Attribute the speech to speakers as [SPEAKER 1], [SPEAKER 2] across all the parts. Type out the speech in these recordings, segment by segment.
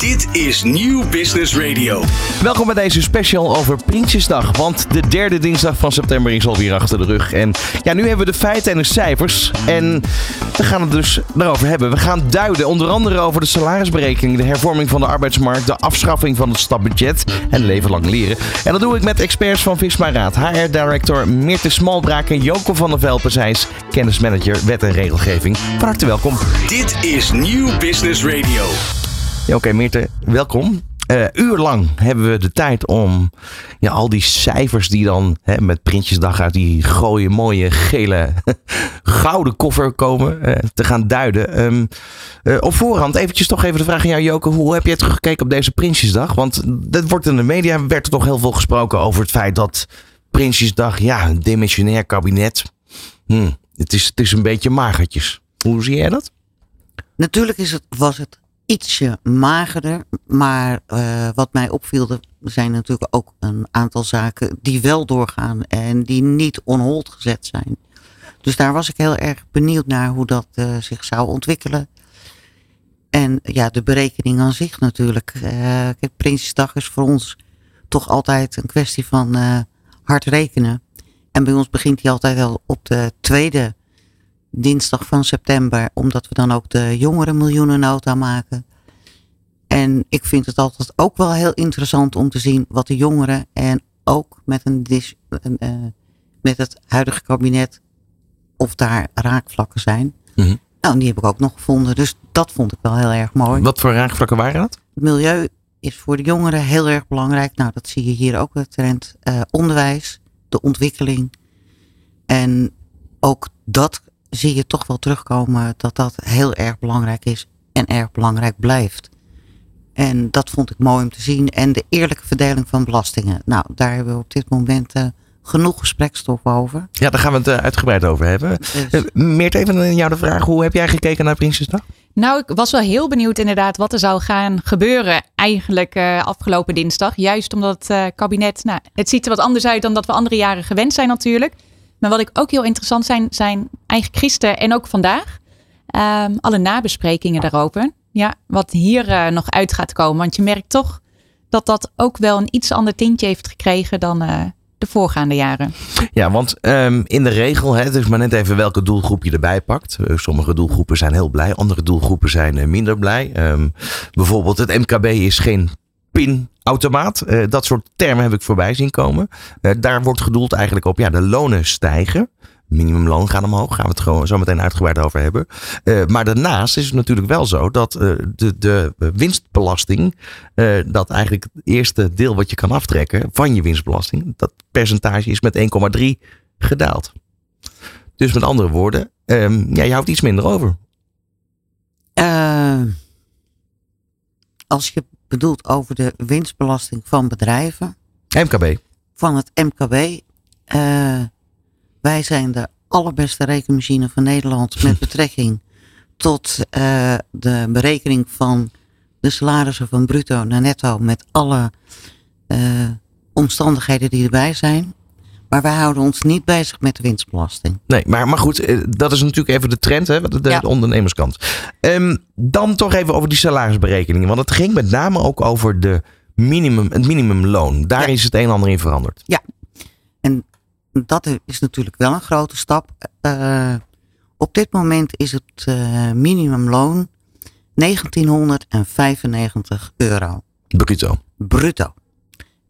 [SPEAKER 1] Dit is Nieuw Business Radio.
[SPEAKER 2] Welkom bij deze special over Prinsjesdag. Want de derde dinsdag van september is alweer achter de rug. En ja, nu hebben we de feiten en de cijfers. En we gaan het dus daarover hebben. We gaan duiden onder andere over de salarisberekening, de hervorming van de arbeidsmarkt, de afschaffing van het stapbudget en leven lang leren. En dat doe ik met experts van Visma Raad. HR-director Meerte Smalbraak en Joko van der Velpen. Zij is kennismanager wet en regelgeving. Van harte welkom.
[SPEAKER 1] Dit is Nieuw Business Radio.
[SPEAKER 2] Oké, Meerte, welkom. Uh, uurlang hebben we de tijd om ja, al die cijfers die dan hè, met Prinsjesdag uit die gooie mooie gele gouden koffer komen uh, te gaan duiden. Um, uh, op voorhand eventjes toch even de vraag aan jou Joke. Hoe heb jij teruggekeken op deze Prinsjesdag? Want dat wordt in de media werd er toch heel veel gesproken over het feit dat Prinsjesdag, ja, een demissionair kabinet. Hm, het, is, het is een beetje magertjes. Hoe zie jij dat?
[SPEAKER 3] Natuurlijk is het, was het ietsje magerder. Maar uh, wat mij opviel, zijn natuurlijk ook een aantal zaken die wel doorgaan en die niet onhold gezet zijn. Dus daar was ik heel erg benieuwd naar hoe dat uh, zich zou ontwikkelen. En ja, de berekening aan zich natuurlijk. Uh, Prinsjesdag is voor ons toch altijd een kwestie van hard rekenen. En bij ons begint hij altijd al op de tweede dinsdag van september, omdat we dan ook de jongere miljoenennota maken. En ik vind het altijd ook wel heel interessant om te zien wat de jongeren en ook met, een, een uh, met het huidige kabinet, of daar raakvlakken zijn. Mm -hmm. Nou, die heb ik ook nog gevonden, dus dat vond ik wel heel erg mooi.
[SPEAKER 2] Wat voor raakvlakken waren dat?
[SPEAKER 3] Het milieu is voor de jongeren heel erg belangrijk. Nou, dat zie je hier ook, het trend uh, onderwijs, de ontwikkeling. En ook dat zie je toch wel terugkomen dat dat heel erg belangrijk is en erg belangrijk blijft. En dat vond ik mooi om te zien. En de eerlijke verdeling van belastingen. Nou, daar hebben we op dit moment uh, genoeg gesprekstof over.
[SPEAKER 2] Ja, daar gaan we het uh, uitgebreid over hebben. Dus. Uh, Meert, even aan jou de vraag. Hoe heb jij gekeken naar Prinsjesdag?
[SPEAKER 4] Nou, ik was wel heel benieuwd inderdaad wat er zou gaan gebeuren eigenlijk afgelopen dinsdag. Juist omdat het kabinet, nou, het ziet er wat anders uit dan dat we andere jaren gewend zijn natuurlijk. Maar wat ik ook heel interessant zijn, zijn eigenlijk gisteren en ook vandaag. Um, alle nabesprekingen daarover. Ja, wat hier uh, nog uit gaat komen. Want je merkt toch dat dat ook wel een iets ander tintje heeft gekregen dan uh, de voorgaande jaren.
[SPEAKER 2] Ja, want um, in de regel, hè, het is maar net even welke doelgroep je erbij pakt. Uh, sommige doelgroepen zijn heel blij, andere doelgroepen zijn minder blij. Um, bijvoorbeeld het MKB is geen pinautomaat. Uh, dat soort termen heb ik voorbij zien komen. Uh, daar wordt gedoeld eigenlijk op, ja, de lonen stijgen minimumloon gaat omhoog. Gaan we het gewoon zo meteen uitgebreid over hebben. Uh, maar daarnaast is het natuurlijk wel zo dat de, de winstbelasting, dat eigenlijk het eerste deel wat je kan aftrekken van je winstbelasting, dat percentage is met 1,3 gedaald. Dus met andere woorden, um, ja, je houdt iets minder over.
[SPEAKER 3] als je bedoelt over de winstbelasting van bedrijven.
[SPEAKER 2] MKB.
[SPEAKER 3] Van het MKB. Wij zijn de allerbeste rekenmachine van Nederland met betrekking tot uh, de berekening van de salarissen van bruto naar netto met alle uh, omstandigheden die erbij zijn. Maar wij houden ons niet bezig met de winstbelasting.
[SPEAKER 2] Nee, maar, maar goed, eh, dat is natuurlijk even de trend, hè, de, ondernemerskant. Um, dan toch even over die salarisberekeningen. Want het ging met name ook over de minimum, het minimumloon. Daar ja. is het een en ander in veranderd.
[SPEAKER 3] Ja, en dat is natuurlijk wel een grote stap. Uh, op dit moment is het uh, minimumloon 1995 euro.
[SPEAKER 2] Bruto.
[SPEAKER 3] Bruto.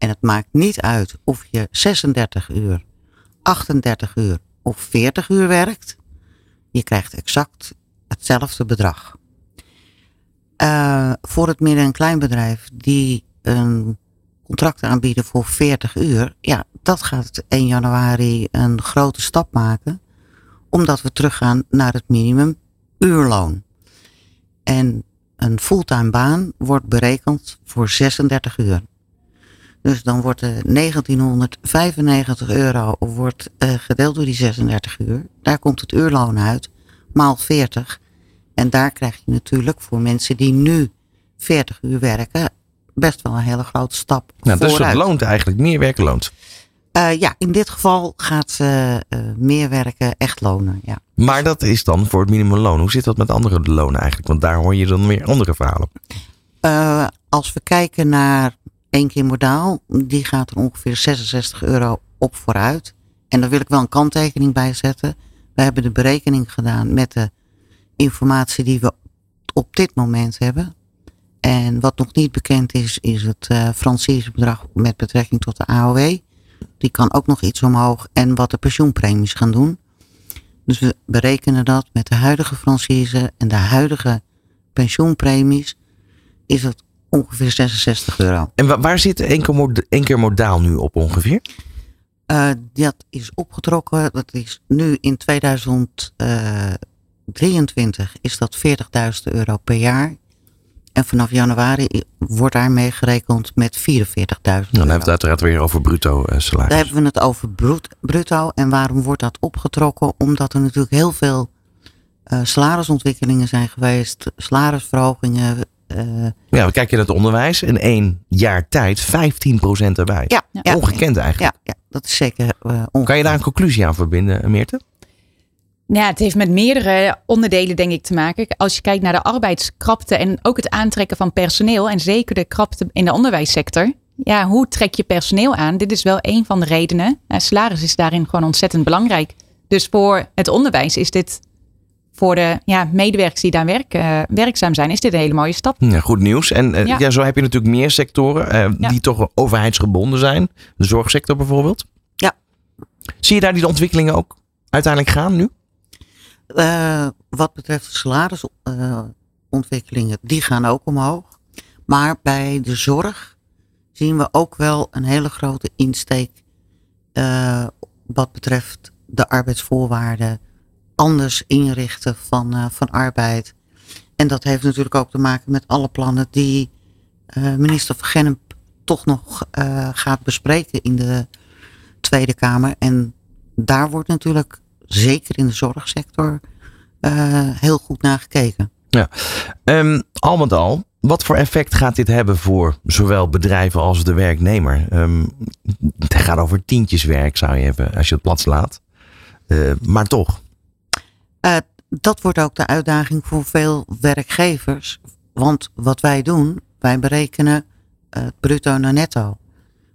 [SPEAKER 3] En het maakt niet uit of je 36 uur, 38 uur of 40 uur werkt. Je krijgt exact hetzelfde bedrag. Uh, voor het midden- en kleinbedrijf die een contract aanbieden voor 40 uur, ja, dat gaat 1 januari een grote stap maken, omdat we teruggaan naar het minimum uurloon. En een fulltime baan wordt berekend voor 36 uur. Dus dan wordt de 1995 euro wordt, uh, gedeeld door die 36 uur. Daar komt het uurloon uit, maal 40. En daar krijg je natuurlijk voor mensen die nu 40 uur werken, best wel een hele grote stap.
[SPEAKER 2] Nou, dus het loont eigenlijk, meer werken loont.
[SPEAKER 3] Uh, ja, in dit geval gaat uh, uh, meer werken echt lonen. Ja.
[SPEAKER 2] Maar dat is dan voor het minimumloon. Hoe zit dat met andere lonen eigenlijk? Want daar hoor je dan weer andere verhalen.
[SPEAKER 3] als we kijken naar één keer modaal, die gaat er ongeveer 66 euro op vooruit. En daar wil ik wel een kanttekening bij zetten. We hebben de berekening gedaan met de informatie die we op dit moment hebben. En wat nog niet bekend is, is het uh, bedrag met betrekking tot de AOW. Die kan ook nog iets omhoog. En wat de pensioenpremies gaan doen. Dus we berekenen dat met de huidige franchise en de huidige pensioenpremies. Is het ongeveer 66 euro.
[SPEAKER 2] En waar zit één keer modaal nu op ongeveer?
[SPEAKER 3] Uh, dat is opgetrokken. Dat is nu in 2023 is dat 40.000 euro per jaar. En vanaf januari wordt daarmee gerekend met 44.000 Dan
[SPEAKER 2] hebben we het uiteraard weer over bruto uh, salaris.
[SPEAKER 3] Daar hebben we het over bruto. En waarom wordt dat opgetrokken? Omdat er natuurlijk heel veel uh, salarisontwikkelingen zijn geweest. Salarisverhogingen.
[SPEAKER 2] Uh, ja, we kijken naar het onderwijs. In één jaar tijd 15% erbij. Ja, ja. Ongekend eigenlijk.
[SPEAKER 3] Ja, ja, dat is zeker
[SPEAKER 2] ongekend. Kan je daar een conclusie aan verbinden, Meerte?
[SPEAKER 4] Ja, het heeft met meerdere onderdelen denk ik te maken. Als je kijkt naar de arbeidskrapte en ook het aantrekken van personeel en zeker de krapte in de onderwijssector. Ja, hoe trek je personeel aan? Dit is wel een van de redenen. salaris is daarin gewoon ontzettend belangrijk. Dus voor het onderwijs is dit voor de ja, medewerkers die daar werk, uh, werkzaam zijn, is dit een hele mooie stap.
[SPEAKER 2] Ja, goed nieuws. En uh, ja. zo heb je natuurlijk meer sectoren uh, die toch overheidsgebonden zijn. De zorgsector bijvoorbeeld.
[SPEAKER 3] Ja.
[SPEAKER 2] Zie je daar die ontwikkelingen ook uiteindelijk gaan nu?
[SPEAKER 3] Uh, wat betreft salarisontwikkelingen, uh, die gaan ook omhoog. Maar bij de zorg zien we ook wel een hele grote insteek uh, wat betreft de arbeidsvoorwaarden, anders inrichten van, van arbeid. En dat heeft natuurlijk ook te maken met alle plannen die minister Van toch nog gaat bespreken in de Tweede Kamer. En daar wordt natuurlijk zeker in de zorgsector, heel goed naar gekeken.
[SPEAKER 2] Ja, um, al met al, wat voor effect gaat dit hebben voor zowel bedrijven als de werknemer? Um, het gaat over tientjes werk, zou je hebben, als je het plat slaat. Uh, maar toch.
[SPEAKER 3] Uh, dat wordt ook de uitdaging voor veel werkgevers. Want wat wij doen, wij berekenen het bruto naar netto.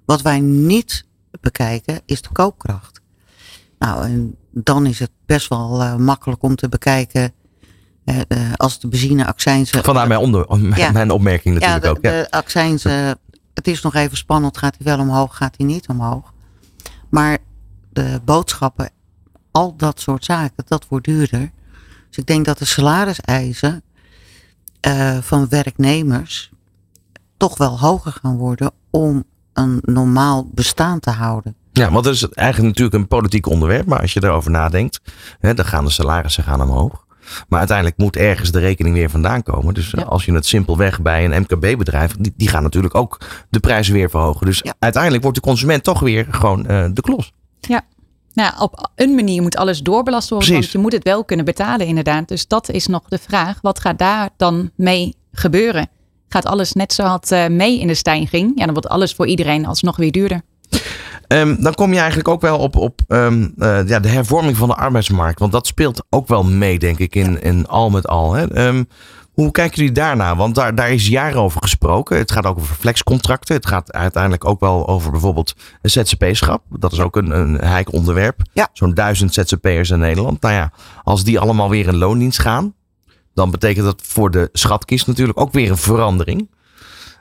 [SPEAKER 3] Wat wij niet bekijken, is de koopkracht. Nou, en dan is het best wel uh, makkelijk om te bekijken. Uh, uh, als de benzineaccijnzen.
[SPEAKER 2] Vandaar mijn, onder, ja. mijn opmerking natuurlijk
[SPEAKER 3] ja,
[SPEAKER 2] de, ook. Ja.
[SPEAKER 3] De accijnzen, het is nog even spannend. Gaat hij wel omhoog, gaat hij niet omhoog? Maar de boodschappen, al dat soort zaken, dat wordt duurder. Dus ik denk dat de salariseisen van werknemers toch wel hoger gaan worden om een normaal bestaan te houden.
[SPEAKER 2] Ja, want dat is eigenlijk natuurlijk een politiek onderwerp. Maar als je erover nadenkt, hè, dan gaan de salarissen gaan omhoog. Maar uiteindelijk moet ergens de rekening weer vandaan komen. Dus als je het simpelweg bij een MKB-bedrijf, die, die gaan natuurlijk ook de prijzen weer verhogen. Dus uiteindelijk wordt de consument toch weer gewoon uh, de klos.
[SPEAKER 4] Ja. Nou, op een manier moet alles doorbelast worden, Precies. want je moet het wel kunnen betalen inderdaad. Dus dat is nog de vraag. Wat gaat daar dan mee gebeuren? Gaat alles net zoals uh, mee in de stijging? Ja, dan wordt alles voor iedereen alsnog weer duurder.
[SPEAKER 2] Um, dan kom je eigenlijk ook wel op, op um, uh, ja, de hervorming van de arbeidsmarkt. Want dat speelt ook wel mee, denk ik, in, in al met al. Hè? Um, hoe kijken jullie daarna? Want daar, daar is jaren over gesproken. Het gaat ook over flexcontracten. Het gaat uiteindelijk ook wel over bijvoorbeeld een ZZP-schap. Dat is ook een, een heik onderwerp.
[SPEAKER 3] Ja.
[SPEAKER 2] Zo'n duizend ZZP'ers in Nederland. Nou ja, als die allemaal weer in loondienst gaan, dan betekent dat voor de schatkist natuurlijk ook weer een verandering.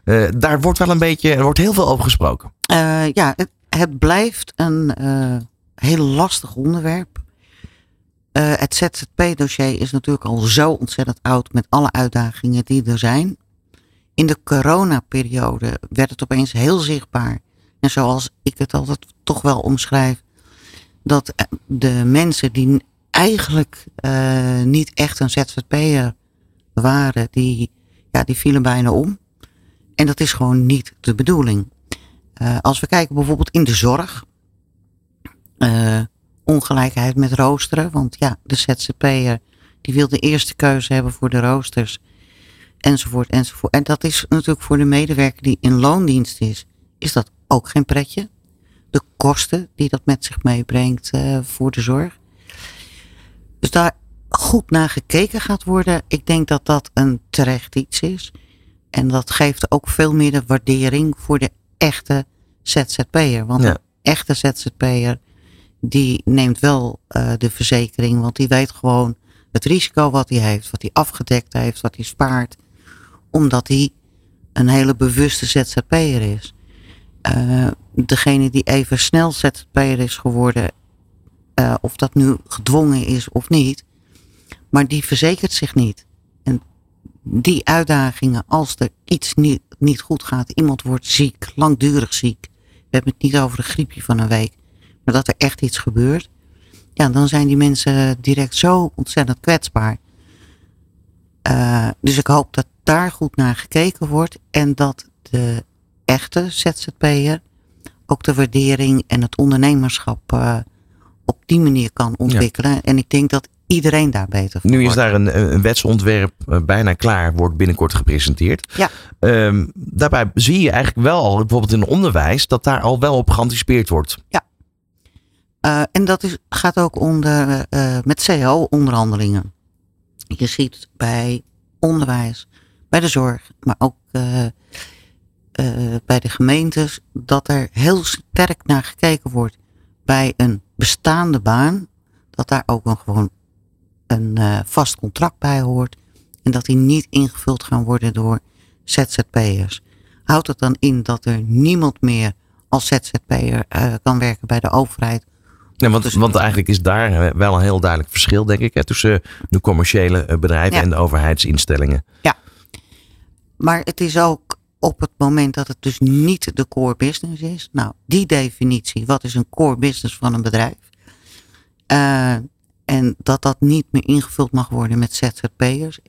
[SPEAKER 2] Uh, daar wordt wel een beetje, er wordt heel veel over gesproken.
[SPEAKER 3] Uh, ja, het, het blijft een uh, heel lastig onderwerp. Uh, het ZZP-dossier is natuurlijk al zo ontzettend oud met alle uitdagingen die er zijn. In de coronaperiode werd het opeens heel zichtbaar. En zoals ik het altijd toch wel omschrijf, dat eh, de mensen die eigenlijk uh, niet echt een ZZP'er waren, die, ja, die vielen bijna om. En dat is gewoon niet de bedoeling. Als we kijken bijvoorbeeld in de zorg. Ongelijkheid met roosteren. Want ja, de ZZP'er die wil de eerste keuze hebben voor de roosters. Enzovoort, enzovoort. En dat is natuurlijk voor de medewerker die in loondienst is, is dat ook geen pretje. De kosten die dat met zich meebrengt uh, voor de zorg. Dus daar goed naar gekeken gaat worden. Ik denk dat dat een terecht iets is. En dat geeft ook veel meer de waardering voor de echte ZZP'er. Want
[SPEAKER 2] Ja.
[SPEAKER 3] een echte ZZP'er, die neemt wel eh, de verzekering. Want die weet gewoon het risico wat hij heeft, wat hij afgedekt heeft, wat hij spaart. Omdat hij een hele bewuste ZZP'er is. Eh, degene die even snel ZZP'er is geworden, eh, of dat nu gedwongen is of niet, maar die verzekert zich niet. En die uitdagingen, als er iets niet, niet goed gaat, iemand wordt ziek, langdurig ziek. We hebben het niet over een griepje van een week, maar dat er echt iets gebeurt. Ja, dan zijn die mensen direct zo ontzettend kwetsbaar. Eh, dus ik hoop dat daar goed naar gekeken wordt en dat de echte ZZP'er ook de waardering en het ondernemerschap eh, op die manier kan ontwikkelen. En ik denk dat iedereen daar beter van
[SPEAKER 2] Nu is
[SPEAKER 3] wordt.
[SPEAKER 2] daar een, een wetsontwerp eh, bijna klaar, wordt binnenkort gepresenteerd.
[SPEAKER 3] Ja.
[SPEAKER 2] Ehm, daarbij zie je eigenlijk wel al, bijvoorbeeld in het onderwijs, dat daar al wel op geanticipeerd wordt.
[SPEAKER 3] Eh, en dat is, gaat ook onder, eh, met CO-onderhandelingen. Je ziet bij onderwijs, bij de zorg, maar ook eh, bij de gemeentes, dat er heel sterk naar gekeken wordt bij een bestaande baan, dat daar ook een, gewoon een vast contract bij hoort en dat die niet ingevuld gaan worden door ZZP'ers. Houdt het dan in dat er niemand meer als ZZP'er kan werken bij de overheid
[SPEAKER 2] Ja, want, want eigenlijk is daar eh, wel een heel duidelijk verschil, denk ik, hè, tussen de commerciële eh, bedrijven
[SPEAKER 3] Ja.
[SPEAKER 2] en de overheidsinstellingen.
[SPEAKER 3] Maar het is ook op het moment dat het dus niet de core business is. Nou, die definitie, wat is een core business van een bedrijf? Eh, en dat dat niet meer ingevuld mag worden met ZZP'ers.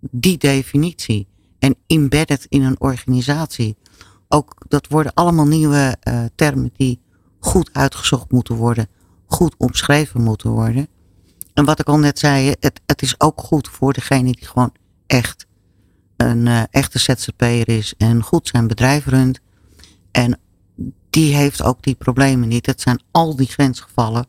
[SPEAKER 3] Die definitie. En embedded in een organisatie. Ook dat worden allemaal nieuwe eh, termen die goed uitgezocht moeten worden. Goed omschreven moeten worden. En wat ik al net zei, het, het is ook goed voor degene die gewoon echt een eh, echte ZZP'er is en goed zijn bedrijf runt. En die heeft ook die problemen niet. Het zijn al die grensgevallen.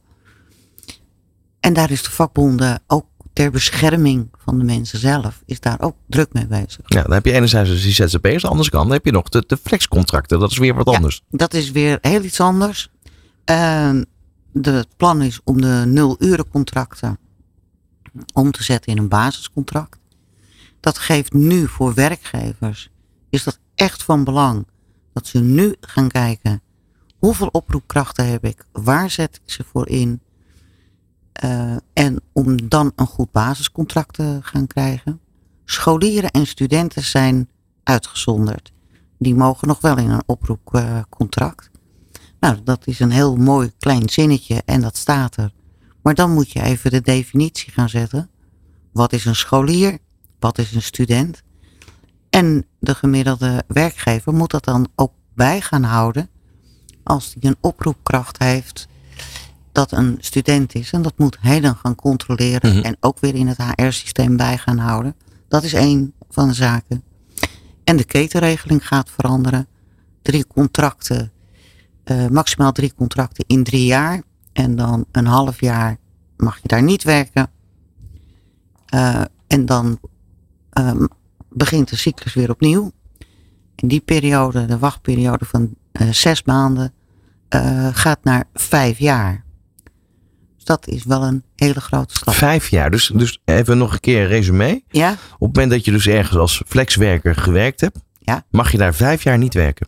[SPEAKER 3] En daar is de vakbonden ook ter bescherming van de mensen zelf, is daar ook druk mee bezig.
[SPEAKER 2] Ja, dan heb je enerzijds dus die ZZP'ers, aan de andere kant heb je nog de, de flexcontracten. Dat is weer wat
[SPEAKER 3] Ja.
[SPEAKER 2] anders.
[SPEAKER 3] Dat is weer heel iets anders. De, het plan is om de nul-uren contracten om te zetten in een basiscontract. Dat geeft nu voor werkgevers, is dat echt van belang, dat ze nu gaan kijken, hoeveel oproepkrachten heb ik, waar zet ik ze voor in, Eh, en om dan een goed basiscontract te gaan krijgen. Scholieren en studenten zijn uitgezonderd. Die mogen nog wel in een oproepcontract. Nou, dat is een heel mooi klein zinnetje en dat staat er. Maar dan moet je even de definitie gaan zetten. Wat is een scholier? Wat is een student? En de gemiddelde werkgever moet dat dan ook bij gaan houden. Als die een oproepkracht heeft dat een student is. En dat moet hij dan gaan controleren.
[SPEAKER 2] Mhm.
[SPEAKER 3] En ook weer in het HR-systeem bij gaan houden. Dat is één van de zaken. En de ketenregeling gaat veranderen. Drie contracten, eh, maximaal drie contracten in drie jaar. En dan een half jaar mag je daar niet werken. Eh, en dan ehm, begint de cyclus weer opnieuw. In die periode, de wachtperiode van eh, zes maanden, gaat naar vijf jaar. Dus dat is wel een hele grote stap.
[SPEAKER 2] Vijf jaar. Dus, dus even nog een keer een resume.
[SPEAKER 3] Ja,
[SPEAKER 2] Op het moment dat je dus ergens als flexwerker gewerkt hebt,
[SPEAKER 3] Ja.
[SPEAKER 2] mag je daar vijf jaar niet werken.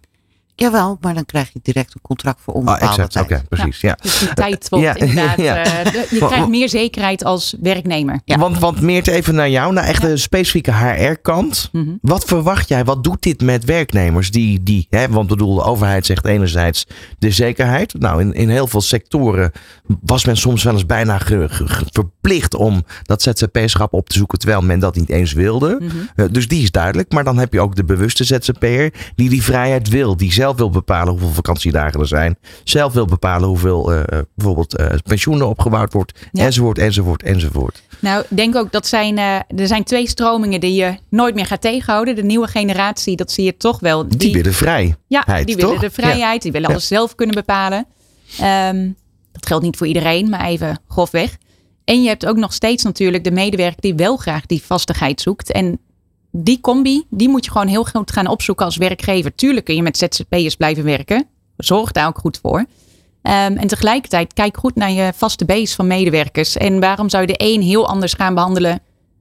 [SPEAKER 3] Jawel, maar dan krijg je direct een contract voor
[SPEAKER 2] Ah,
[SPEAKER 3] onbepaalde
[SPEAKER 2] exact. Oké,
[SPEAKER 3] tijd.
[SPEAKER 2] precies. Ja.
[SPEAKER 4] Dus die tijd wordt
[SPEAKER 2] Ja,
[SPEAKER 4] inderdaad.
[SPEAKER 2] ja.
[SPEAKER 4] eh, je krijgt meer zekerheid als werknemer.
[SPEAKER 3] Ja.
[SPEAKER 2] Want, want Meert, even naar jou, naar echt de specifieke HR-kant.
[SPEAKER 4] Mhm.
[SPEAKER 2] Wat verwacht jij? Wat doet dit met werknemers? Die, die, hè, want ik bedoel, de overheid zegt enerzijds de zekerheid. Nou, in, in heel veel sectoren was men soms wel eens bijna ge- ge- ge- verplicht om dat ZZP-schap op te zoeken, terwijl men dat niet eens wilde.
[SPEAKER 4] Mhm.
[SPEAKER 2] Eh, dus die is duidelijk. Maar dan heb je ook de bewuste ZZP'er die die vrijheid wil. Die zelf wil bepalen hoeveel vakantiedagen er zijn. Zelf wil bepalen hoeveel eh, eh, bijvoorbeeld eh, pensioenen opgebouwd wordt.
[SPEAKER 4] Ja.
[SPEAKER 2] Enzovoort, enzovoort, enzovoort.
[SPEAKER 4] Nou, ik denk ook dat zijn, er zijn twee stromingen die je nooit meer gaat tegenhouden. De nieuwe generatie, dat zie je toch wel.
[SPEAKER 2] Die, willen vrij.
[SPEAKER 4] Ja, die willen
[SPEAKER 2] toch?
[SPEAKER 4] de vrijheid, die willen
[SPEAKER 2] Ja.
[SPEAKER 4] alles zelf kunnen bepalen. Ehm, dat geldt niet voor iedereen, maar even grofweg. En je hebt ook nog steeds natuurlijk de medewerker die wel graag die vastigheid zoekt. En die combi, die moet je gewoon heel goed gaan opzoeken als werkgever. Tuurlijk kun je met ZZP'ers blijven werken. Zorg daar ook goed voor. Ehm, en tegelijkertijd kijk goed naar je vaste base van medewerkers. En waarom zou je de een heel anders gaan behandelen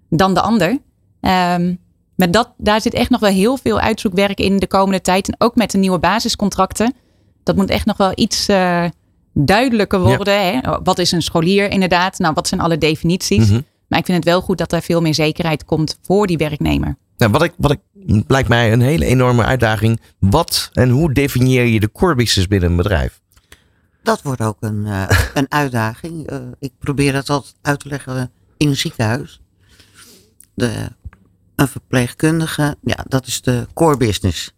[SPEAKER 4] dan de ander? Um, maar dat, daar zit echt nog wel heel veel uitzoekwerk in de komende tijd. En ook met de nieuwe basiscontracten. Dat moet echt nog wel iets uh, duidelijker worden. Hè? Wat is een scholier inderdaad? Nou, wat zijn alle definities?
[SPEAKER 2] Mhm.
[SPEAKER 4] Maar ik vind het wel goed dat er veel meer zekerheid komt voor die werknemer.
[SPEAKER 2] Nou, wat ik, wat ik, lijkt mij een hele enorme uitdaging. Wat en hoe definieer je de core business binnen een bedrijf?
[SPEAKER 3] Dat wordt ook een, uh, een uitdaging. Uh, ik probeer dat altijd uit te leggen in een ziekenhuis. De, een verpleegkundige, ja, dat is de core business.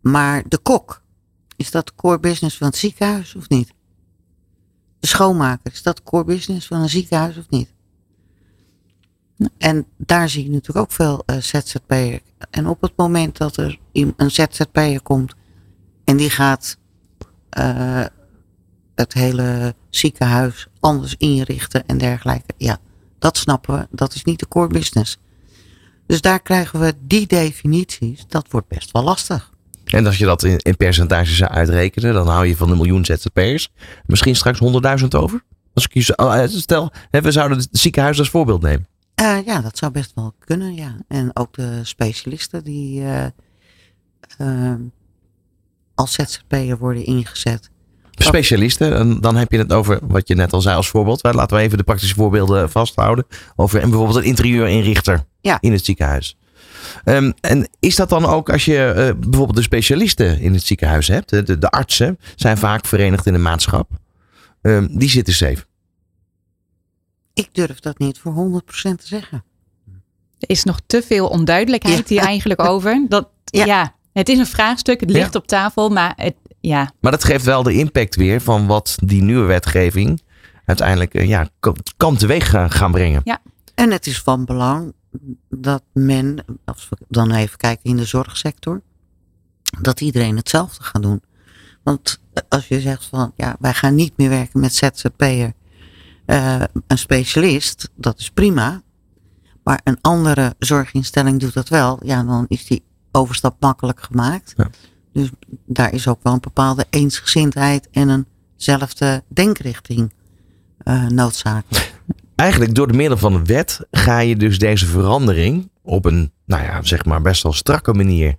[SPEAKER 3] Maar de kok, is dat de core business van het ziekenhuis of niet? De schoonmaker, is dat de core business van een ziekenhuis of niet? En daar zie je natuurlijk ook veel uh, ZZP'er. En op het moment dat er een ZZP'er komt en die gaat uh, het hele ziekenhuis anders inrichten en dergelijke. Ja, dat snappen we. Dat is niet de core business. Dus daar krijgen we die definities. Dat wordt best wel lastig.
[SPEAKER 2] En als je dat in, in percentages zou uitrekenen, dan hou je van een miljoen ZZP'ers misschien straks 100.000 over. Als ik je stel, we zouden het ziekenhuis als voorbeeld nemen.
[SPEAKER 3] Uh, ja, dat zou best wel kunnen, ja. En ook de specialisten die uh, uh, als ZZP'er worden ingezet.
[SPEAKER 2] Specialisten, dan heb je het over wat je net al zei als voorbeeld. Laten we even de praktische voorbeelden vasthouden. Over en bijvoorbeeld een interieurinrichter
[SPEAKER 3] ja.
[SPEAKER 2] in het ziekenhuis. Um, en is dat dan ook als je uh, bijvoorbeeld de specialisten in het ziekenhuis hebt? De, de artsen zijn vaak verenigd in een maatschap. Um, die zitten safe.
[SPEAKER 3] Ik durf dat niet voor 100% te zeggen.
[SPEAKER 4] Er is nog te veel onduidelijkheid ja. hier eigenlijk over. Dat, ja. ja. het is een vraagstuk. Het ligt ja. op tafel, maar het, ja.
[SPEAKER 2] Maar dat geeft wel de impact weer van wat die nieuwe wetgeving uiteindelijk uh, ja, kan teweeg gaan, gaan brengen.
[SPEAKER 4] Ja.
[SPEAKER 3] En het is van belang dat men, als we dan even kijken in de zorgsector, dat iedereen hetzelfde gaat doen. Want als je zegt van ja, wij gaan niet meer werken met ZZP'er, uh, een specialist, dat is prima. Maar een andere zorginstelling doet dat wel, ja, dan is die overstap makkelijk gemaakt.
[SPEAKER 2] Ja.
[SPEAKER 3] Dus daar is ook wel een bepaalde eensgezindheid en eenzelfde denkrichting uh, noodzakelijk.
[SPEAKER 2] Eigenlijk door de middel van een wet ga je dus deze verandering op een, nou ja, zeg maar best wel strakke manier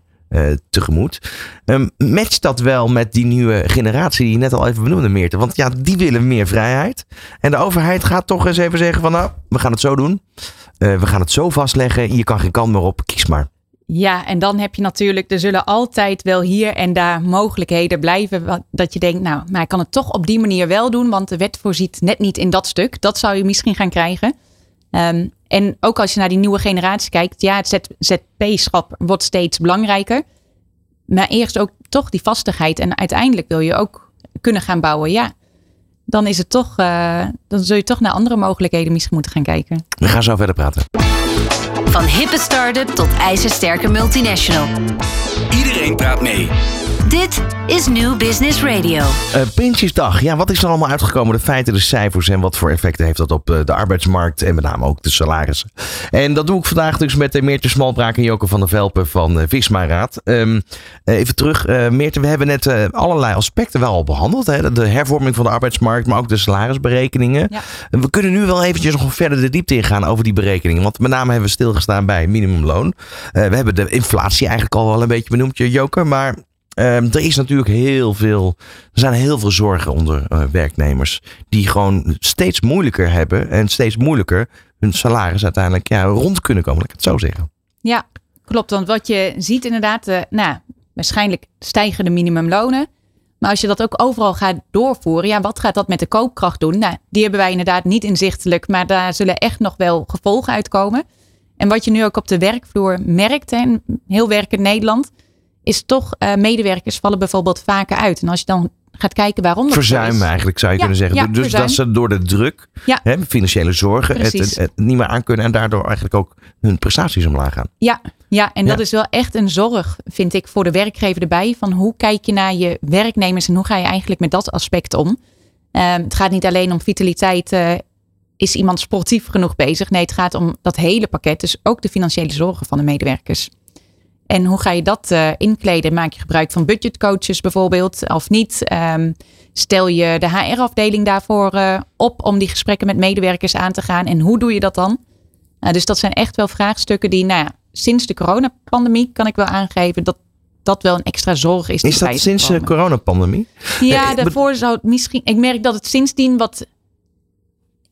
[SPEAKER 2] tegemoet. Um, matcht dat wel met die nieuwe generatie die je net al even benoemde, Meerte? Want ja, die willen meer vrijheid. En de overheid gaat toch eens even zeggen van nou, we gaan het zo doen. Uh, we gaan het zo vastleggen. Je kan geen kant meer op, kies maar.
[SPEAKER 4] Ja, en dan heb je natuurlijk, er zullen altijd wel hier en daar mogelijkheden blijven. Dat je denkt, nou, maar ik kan het toch op die manier wel doen, want de wet voorziet net niet in dat stuk. Dat zou je misschien gaan krijgen. Um, en ook als je naar die nieuwe generatie kijkt, ja, het ZP-schap wordt steeds belangrijker. Maar eerst ook toch die vastigheid. En uiteindelijk wil je ook kunnen gaan bouwen, ja. Dan is het toch, uh, dan zul je toch naar andere mogelijkheden misschien moeten gaan kijken.
[SPEAKER 2] We gaan zo verder praten.
[SPEAKER 5] Van hippe start-up tot ijzersterke multinational.
[SPEAKER 1] Iedereen praat mee.
[SPEAKER 5] Dit is New Business Radio.
[SPEAKER 2] Uh, Prinsjesdag. Ja, wat is er allemaal uitgekomen? De feiten, de cijfers en wat voor effecten heeft dat op uh, de arbeidsmarkt en met name ook de salarissen. En dat doe ik vandaag dus met uh, Meertje Smalbraak en Joke van der Velpen van Visma Raad. Um, even terug, Meertje, we hebben net allerlei aspecten wel al behandeld. Hè? De hervorming van de arbeidsmarkt, maar ook de salarisberekeningen.
[SPEAKER 4] Ja.
[SPEAKER 2] We kunnen nu wel eventjes nog verder de diepte ingaan over die berekeningen. Want met name hebben we stilgestaan bij minimumloon. we hebben de inflatie eigenlijk al wel een beetje benoemd, Joke, maar Um, er is natuurlijk heel veel, er zijn heel veel zorgen onder uh, werknemers die gewoon steeds moeilijker hebben en steeds moeilijker hun salaris uiteindelijk ja, rond kunnen komen, laat ik het zo zeggen.
[SPEAKER 4] Ja, klopt. Want wat je ziet inderdaad, uh, nou, waarschijnlijk stijgen de minimumlonen. Maar als je dat ook overal gaat doorvoeren, ja, wat gaat dat met de koopkracht doen? Nou, die hebben wij inderdaad niet inzichtelijk, maar daar zullen echt nog wel gevolgen uitkomen. En wat je nu ook op de werkvloer merkt, en heel werkend Nederland, is toch uh, medewerkers vallen bijvoorbeeld vaker uit. En als je dan gaat kijken waarom dat
[SPEAKER 2] Verzuim
[SPEAKER 4] is.
[SPEAKER 2] eigenlijk zou je
[SPEAKER 4] Ja,
[SPEAKER 2] kunnen zeggen.
[SPEAKER 4] ja,
[SPEAKER 2] dus
[SPEAKER 4] verzuim.
[SPEAKER 2] dat ze door de druk,
[SPEAKER 4] Ja.
[SPEAKER 2] hè, financiële zorgen, het,
[SPEAKER 4] Precies.
[SPEAKER 2] het, het niet meer aankunnen en daardoor eigenlijk ook hun prestaties omlaag gaan.
[SPEAKER 4] Ja, ja en dat is wel echt een zorg, vind ik, voor de werkgever erbij. Van hoe kijk je naar je werknemers en hoe ga je eigenlijk met dat aspect om? Ehm, het gaat niet alleen om vitaliteit eh, is iemand sportief genoeg bezig? Nee, het gaat om dat hele pakket. Dus ook de financiële zorgen van de medewerkers. En hoe ga je dat uh, inkleden? Maak je gebruik van budgetcoaches bijvoorbeeld of niet? Um, stel je de HR-afdeling daarvoor uh, op om die gesprekken met medewerkers aan te gaan? En hoe doe je dat dan? Uh, dus dat zijn echt wel vraagstukken die, nou ja, sinds de coronapandemie kan ik wel aangeven dat dat wel een extra zorg is.
[SPEAKER 2] Is dat sinds de coronapandemie?
[SPEAKER 4] Ja, daarvoor zou het misschien. Ik merk dat het sindsdien wat.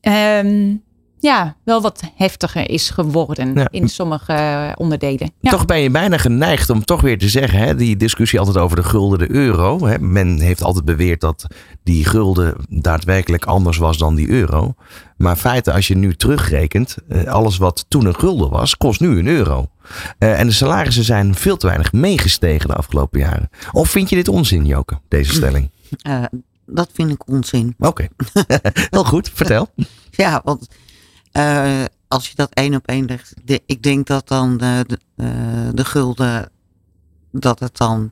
[SPEAKER 4] Um, ja, wel wat heftiger is geworden ja. in sommige onderdelen. Ja.
[SPEAKER 2] Toch ben je bijna geneigd om toch weer te zeggen, hè, die discussie altijd over de gulden, de euro. Hè. Men heeft altijd beweerd dat die gulden daadwerkelijk anders was dan die euro. Maar feite, als je nu terugrekent, alles wat toen een gulden was, kost nu een euro. Uh, en de salarissen zijn veel te weinig meegestegen de afgelopen jaren. Of vind je dit onzin, Joke, deze stelling?
[SPEAKER 3] Uh, dat vind ik onzin.
[SPEAKER 2] Oké, okay. heel goed, vertel.
[SPEAKER 3] ja, want uh, als je dat één op één legt, de, ik denk dat dan de, de, de, gulden, dat het dan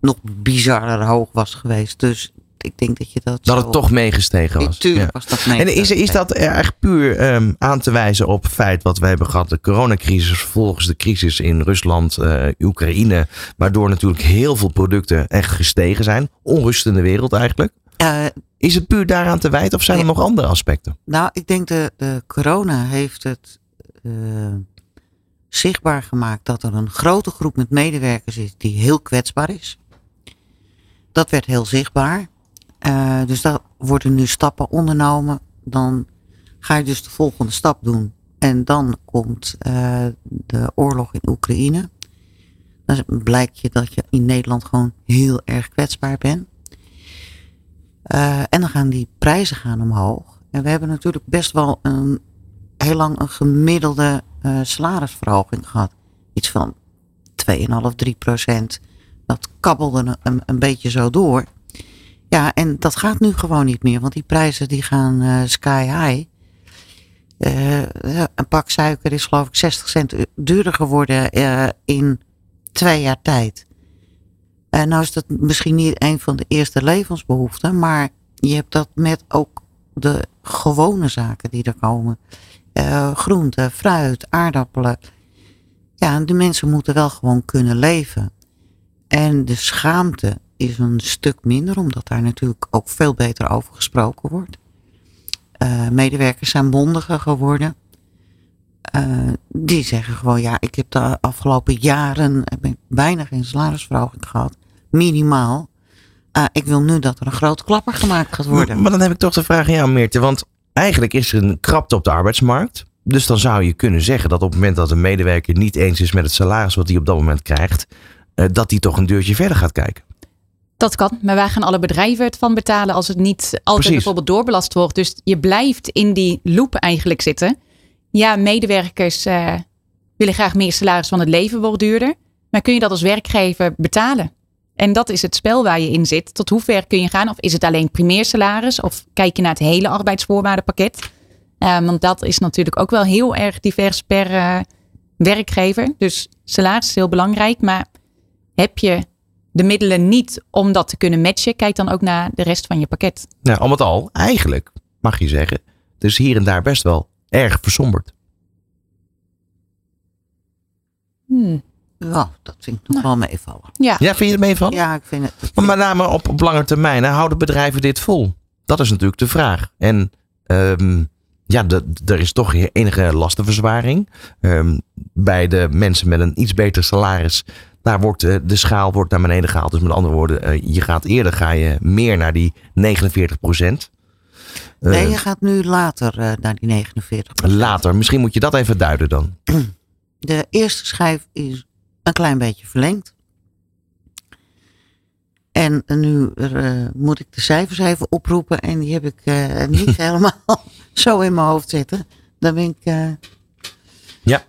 [SPEAKER 3] nog bizarder hoog was geweest. Dus ik denk dat je dat.
[SPEAKER 2] Dat het toch meegestegen was.
[SPEAKER 3] Tuurlijk ja. was dat meegestegen.
[SPEAKER 2] En is, is dat echt puur um, aan te wijzen op het feit wat we hebben gehad, de coronacrisis, vervolgens de crisis in Rusland, uh, Oekraïne, waardoor natuurlijk heel veel producten echt gestegen zijn. Onrust in de wereld eigenlijk.
[SPEAKER 3] Uh,
[SPEAKER 2] is het puur daaraan te wijten of zijn er nog andere aspecten?
[SPEAKER 3] Nou, ik denk de, de corona heeft het uh, zichtbaar gemaakt dat er een grote groep met medewerkers is die heel kwetsbaar is. Dat werd heel zichtbaar. Uh, dus daar worden nu stappen ondernomen. Dan ga je dus de volgende stap doen. En dan komt uh, de oorlog in Oekraïne. Dan blijkt je dat je in Nederland gewoon heel erg kwetsbaar bent. Uh, en dan gaan die prijzen gaan omhoog. En we hebben natuurlijk best wel een, heel lang een gemiddelde uh, salarisverhoging gehad. Iets van 2,5, 3 procent. Dat kabbelde een, een, beetje zo door. Ja, en dat gaat nu gewoon niet meer. Want die prijzen die gaan uh, sky high. een pak suiker is geloof ik 60 cent duurder geworden in twee jaar tijd. Nou is dat misschien niet een van de eerste levensbehoeften, maar je hebt dat met ook de gewone zaken die er komen. Uh, groente, fruit, aardappelen. Ja, de mensen moeten wel gewoon kunnen leven. En de schaamte is een stuk minder, omdat daar natuurlijk ook veel beter over gesproken wordt. Uh, medewerkers zijn bondiger geworden. Uh, die zeggen gewoon, ja, ik heb de afgelopen jaren heb ik bijna geen salarisverhoging gehad minimaal. Uh, ik wil nu dat er een grote klapper gemaakt gaat worden.
[SPEAKER 2] Maar, maar dan heb ik toch de vraag aan jou, Meerte. Want eigenlijk is er een krapte op de arbeidsmarkt. Dus dan zou je kunnen zeggen dat op het moment dat een medewerker niet eens is met het salaris wat hij op dat moment krijgt, uh, dat hij toch een deurtje verder gaat kijken.
[SPEAKER 4] Dat kan, maar wij gaan alle bedrijven het van betalen als het niet altijd Precies. bijvoorbeeld doorbelast wordt. Dus je blijft in die loop eigenlijk zitten. Ja, medewerkers uh, willen graag meer salaris, van het leven wordt duurder. Maar kun je dat als werkgever betalen? En dat is het spel waar je in zit. Tot hoe ver kun je gaan? Of is het alleen primair salaris? Of kijk je naar het hele arbeidsvoorwaardenpakket? Uh, want dat is natuurlijk ook wel heel erg divers per uh, werkgever. Dus salaris is heel belangrijk. Maar heb je de middelen niet om dat te kunnen matchen? Kijk dan ook naar de rest van je pakket.
[SPEAKER 2] Nou, al met al, eigenlijk mag je zeggen. Dus hier en daar best wel erg versomberd.
[SPEAKER 3] Hmm. Ja, dat vind ik nog nou. wel meevallen.
[SPEAKER 4] Ja.
[SPEAKER 2] ja, vind je het meevallen?
[SPEAKER 3] Ja, ik vind het.
[SPEAKER 2] Maar met name op, op lange termijn, hè, houden bedrijven dit vol? Dat is natuurlijk de vraag. En um, ja, er is toch enige lastenverzwaring. Um, bij de mensen met een iets beter salaris, daar wordt de, de schaal wordt naar beneden gehaald. Dus met andere woorden, uh, je gaat eerder ga je meer naar die 49 procent.
[SPEAKER 3] Nee, je gaat nu later uh, naar die 49
[SPEAKER 2] Later, misschien moet je dat even duiden dan.
[SPEAKER 3] De eerste schijf is een klein beetje verlengd. En nu uh, moet ik de cijfers even oproepen en die heb ik uh, niet helemaal zo in mijn hoofd zitten. Dan ben ik. Uh,
[SPEAKER 2] ja.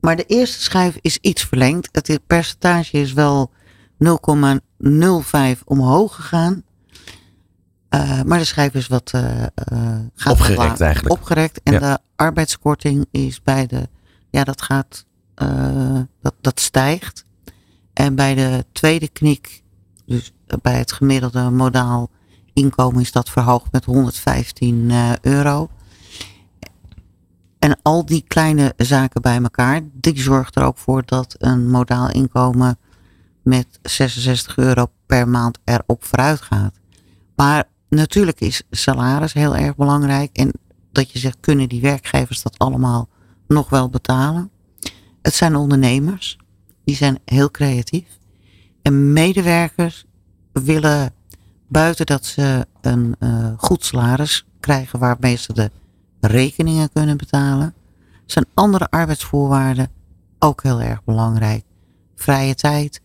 [SPEAKER 3] maar de eerste schijf is iets verlengd. Het percentage is wel 0,05 omhoog gegaan. maar de schijf is wat
[SPEAKER 2] gaat opgerekt eigenlijk.
[SPEAKER 3] Opgerekt. En ja. de arbeidskorting is bij de ja, dat gaat, uh, dat, dat stijgt. En bij de tweede knik, dus bij het gemiddelde modaal, inkomen is dat verhoogd met 115 eh, euro. En al die kleine zaken bij elkaar, die zorgt er ook voor dat een modaal inkomen met 66 euro per maand erop vooruit gaat. Maar natuurlijk is salaris heel erg belangrijk. En dat je zegt, kunnen die werkgevers dat allemaal nog wel betalen? Het zijn ondernemers, die zijn heel creatief. En medewerkers willen buiten dat ze een uh, goed salaris krijgen waarmee ze de rekeningen kunnen betalen, zijn andere arbeidsvoorwaarden ook heel erg belangrijk. Vrije tijd,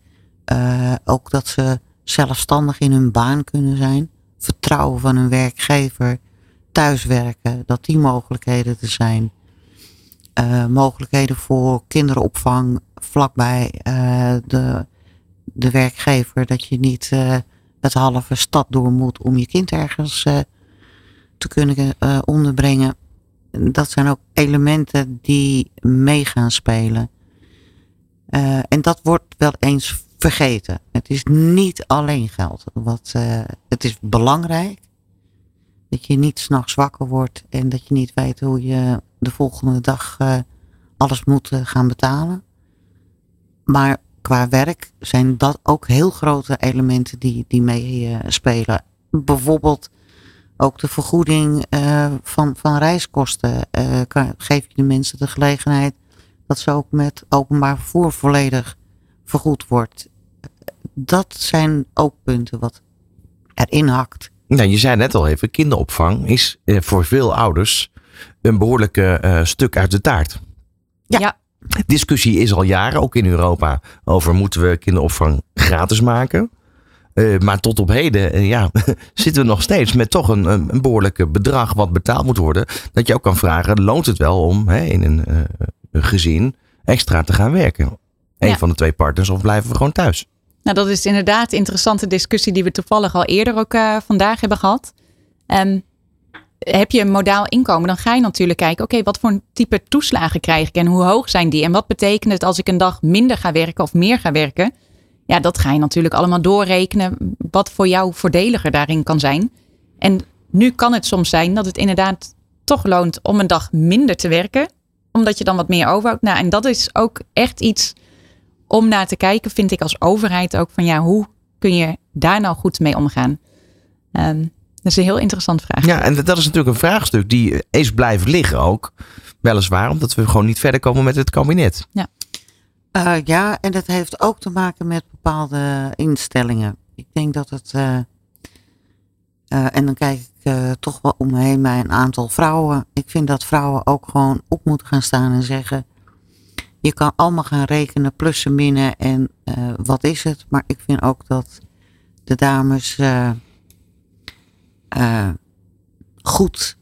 [SPEAKER 3] uh, ook dat ze zelfstandig in hun baan kunnen zijn, vertrouwen van hun werkgever, thuiswerken, dat die mogelijkheden er zijn. Uh, mogelijkheden voor kinderopvang vlakbij uh, de, de werkgever, dat je niet het halve stad door moet om je kind ergens te kunnen onderbrengen dat zijn ook elementen die mee gaan spelen. En dat wordt wel eens vergeten. Het is niet alleen geld. Wat, het is belangrijk dat je niet s'nachts wakker wordt en dat je niet weet hoe je de volgende dag uh, alles moet gaan betalen. Maar qua werk zijn dat ook heel grote elementen die, die meespelen. Bijvoorbeeld ook de vergoeding van, van reiskosten. Kan, geef je de mensen de gelegenheid dat ze ook met openbaar vervoer volledig vergoed wordt. Dat zijn ook punten wat erin hakt.
[SPEAKER 2] Nou, je zei net al even, kinderopvang is uh, voor veel ouders een behoorlijke stuk uit de taart.
[SPEAKER 4] Ja. ja.
[SPEAKER 2] Discussie is al jaren, ook in Europa, over moeten we kinderopvang gratis maken. Uh, maar tot op heden uh, ja, zitten we nog steeds met toch een, een behoorlijk bedrag wat betaald moet worden. Dat je ook kan vragen, loont het wel om hè, in een, uh, een, gezin extra te gaan werken? Een ja. van de twee partners of blijven we gewoon thuis?
[SPEAKER 4] Nou, dat is inderdaad een interessante discussie die we toevallig al eerder ook vandaag hebben gehad. Um, heb je een modaal inkomen, dan ga je natuurlijk kijken, oké, wat voor type toeslagen krijg ik en hoe hoog zijn die? En wat betekent het als ik een dag minder ga werken of meer ga werken? Ja, dat ga je natuurlijk allemaal doorrekenen. Wat voor jou voordeliger daarin kan zijn. En nu kan het soms zijn dat het inderdaad toch loont om een dag minder te werken. Omdat je dan wat meer overhoudt. Nou, en dat is ook echt iets om naar te kijken, vind ik als overheid ook. Van ja, hoe kun je daar nou goed mee omgaan? Um, dat is een heel interessante vraag.
[SPEAKER 2] Ja, en dat is natuurlijk een vraagstuk die eens blijft liggen ook. Weliswaar, omdat we gewoon niet verder komen met het kabinet.
[SPEAKER 4] Ja.
[SPEAKER 3] Uh, ja, en dat heeft ook te maken met bepaalde instellingen. Ik denk dat het. Uh, uh, en dan kijk ik toch wel om me heen bij een aantal vrouwen. Ik vind dat vrouwen ook gewoon op moeten gaan staan en zeggen. Je kan allemaal gaan rekenen, plussen, minnen en wat is het. Maar ik vind ook dat de dames goed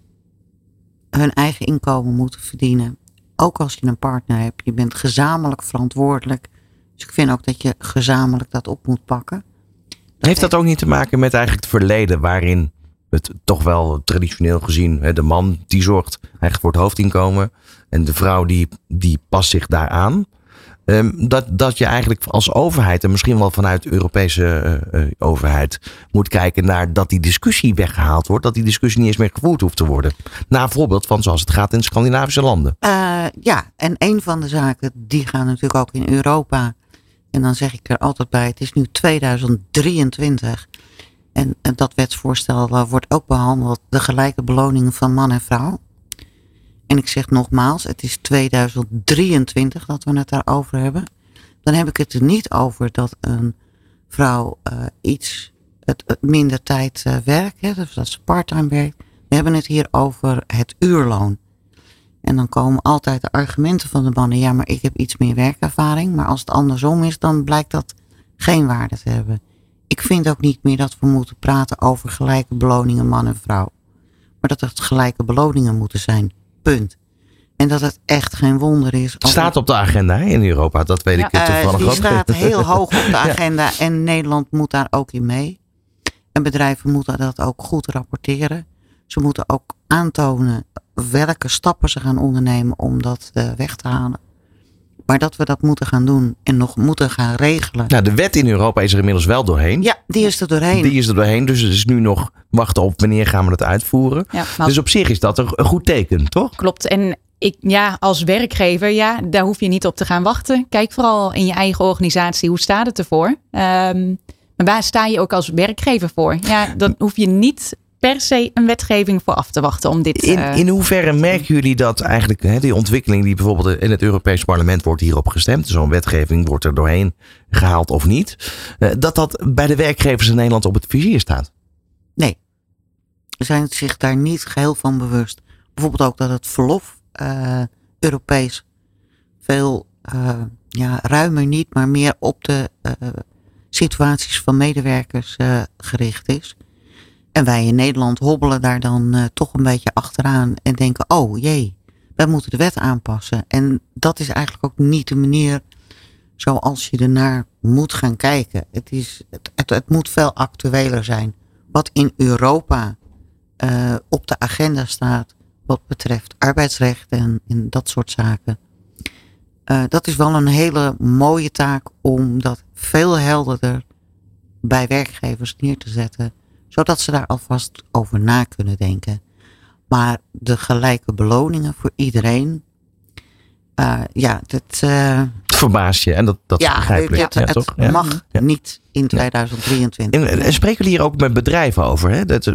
[SPEAKER 3] hun eigen inkomen moeten verdienen ook als je een partner hebt, je bent gezamenlijk verantwoordelijk. Dus ik vind ook dat je gezamenlijk dat op moet pakken.
[SPEAKER 2] heeft dat ook niet te maken met eigenlijk het verleden waarin het toch wel traditioneel gezien, de man die zorgt eigenlijk voor het hoofdinkomen en de vrouw die, die past zich daaraan. Um, dat, dat je eigenlijk als overheid en misschien wel vanuit de Europese uh, uh, overheid moet kijken naar dat die discussie weggehaald wordt. Dat die discussie niet eens meer gevoerd hoeft te worden. Na voorbeeld van zoals het gaat in Scandinavische landen.
[SPEAKER 3] Uh, ja, en een van de zaken die gaan natuurlijk ook in Europa. En dan zeg ik er altijd bij, het is nu 2023. En, en dat wetsvoorstel wordt ook behandeld, de gelijke beloning van man en vrouw. En ik zeg nogmaals, het is 2023 dat we het daarover hebben. Dan heb ik het er niet over dat een vrouw uh, iets het, minder tijd uh, werkt, hè, dus dat ze parttime werkt. We hebben het hier over het uurloon. En dan komen altijd de argumenten van de mannen. Ja, maar ik heb iets meer werkervaring. Maar als het andersom is, dan blijkt dat geen waarde te hebben. Ik vind ook niet meer dat we moeten praten over gelijke beloningen man en vrouw. Maar dat het gelijke beloningen moeten zijn. Punt. En dat het echt geen wonder is.
[SPEAKER 2] Het staat op de agenda in Europa, dat weet ik ja, toevallig
[SPEAKER 3] uh,
[SPEAKER 2] die
[SPEAKER 3] staat heel hoog op de agenda en Nederland moet daar ook in mee. En bedrijven moeten dat ook goed rapporteren. Ze moeten ook aantonen welke stappen ze gaan ondernemen om dat uh, weg te halen. Maar dat we dat moeten gaan doen en nog moeten gaan regelen.
[SPEAKER 2] Nou, de wet in Europa is er inmiddels wel doorheen.
[SPEAKER 3] Ja, die is er doorheen.
[SPEAKER 2] Die is er doorheen, dus het is nu nog wachten op wanneer gaan we dat uitvoeren.
[SPEAKER 4] Ja, maar
[SPEAKER 2] Dus op zich is dat een een goed teken, toch?
[SPEAKER 4] Klopt. En ik, ja, als werkgever, ja, daar hoef je niet op te gaan wachten. Kijk vooral in je eigen organisatie, hoe staat het ervoor? Ehm, maar waar sta je ook als werkgever voor? Ja, dan hoef je niet per se een wetgeving voor af te wachten om dit
[SPEAKER 2] In,
[SPEAKER 4] eh,
[SPEAKER 2] in hoeverre merken jullie dat eigenlijk, hè, die ontwikkeling die bijvoorbeeld in het Europees Parlement wordt hierop gestemd, zo'n wetgeving wordt er doorheen gehaald of niet, eh, dat dat bij de werkgevers in Nederland op het vizier staat?
[SPEAKER 3] Nee. Ze zijn zich daar niet geheel van bewust. Bijvoorbeeld ook dat het verlof eh, Europees veel eh, ja, ruimer niet, maar meer op de eh, situaties van medewerkers eh, gericht is. En wij in Nederland hobbelen daar dan eh, toch een beetje achteraan en denken, oh jee, wij moeten de wet aanpassen. En dat is eigenlijk ook niet de manier zoals je ernaar moet gaan kijken. Het, is, het, het, moet veel actueler zijn. Wat in Europa eh, op de agenda staat wat betreft arbeidsrecht en, en dat soort zaken. Eh, dat is wel een hele mooie taak om dat veel helderder bij werkgevers neer te zetten, zodat ze daar alvast over na kunnen denken. Maar de gelijke beloningen voor iedereen, eh, ja, dat, eh,
[SPEAKER 2] Het verbaast je en dat, dat
[SPEAKER 3] ja,
[SPEAKER 2] begrijpelijk.
[SPEAKER 3] het,
[SPEAKER 2] ja,
[SPEAKER 3] het
[SPEAKER 2] toch? Ja.
[SPEAKER 3] mag niet in 2023.
[SPEAKER 2] En, en spreken jullie hier ook met bedrijven over? Hè? Dat,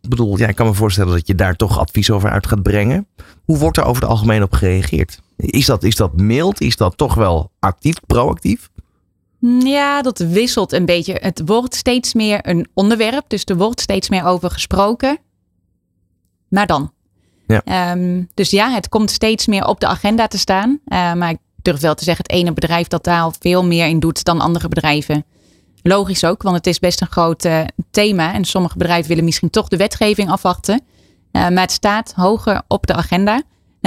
[SPEAKER 2] bedoel, ja, ik kan me voorstellen dat je daar toch advies over uit gaat brengen. Hoe wordt er over het algemeen op gereageerd? Is dat, is dat mild? Is dat toch wel actief, proactief?
[SPEAKER 4] Ja, dat wisselt een beetje. Het wordt steeds meer een onderwerp, dus er wordt steeds meer over gesproken. Maar dan.
[SPEAKER 2] Ja.
[SPEAKER 4] Ehm, dus ja, het komt steeds meer op de agenda te staan. Eh, maar ik durf wel te zeggen, het ene bedrijf dat daar al veel meer in doet dan andere bedrijven. Logisch ook, want het is best een groot eh, thema. En sommige bedrijven willen misschien toch de wetgeving afwachten. Eh, maar het staat hoger op de agenda. Nou,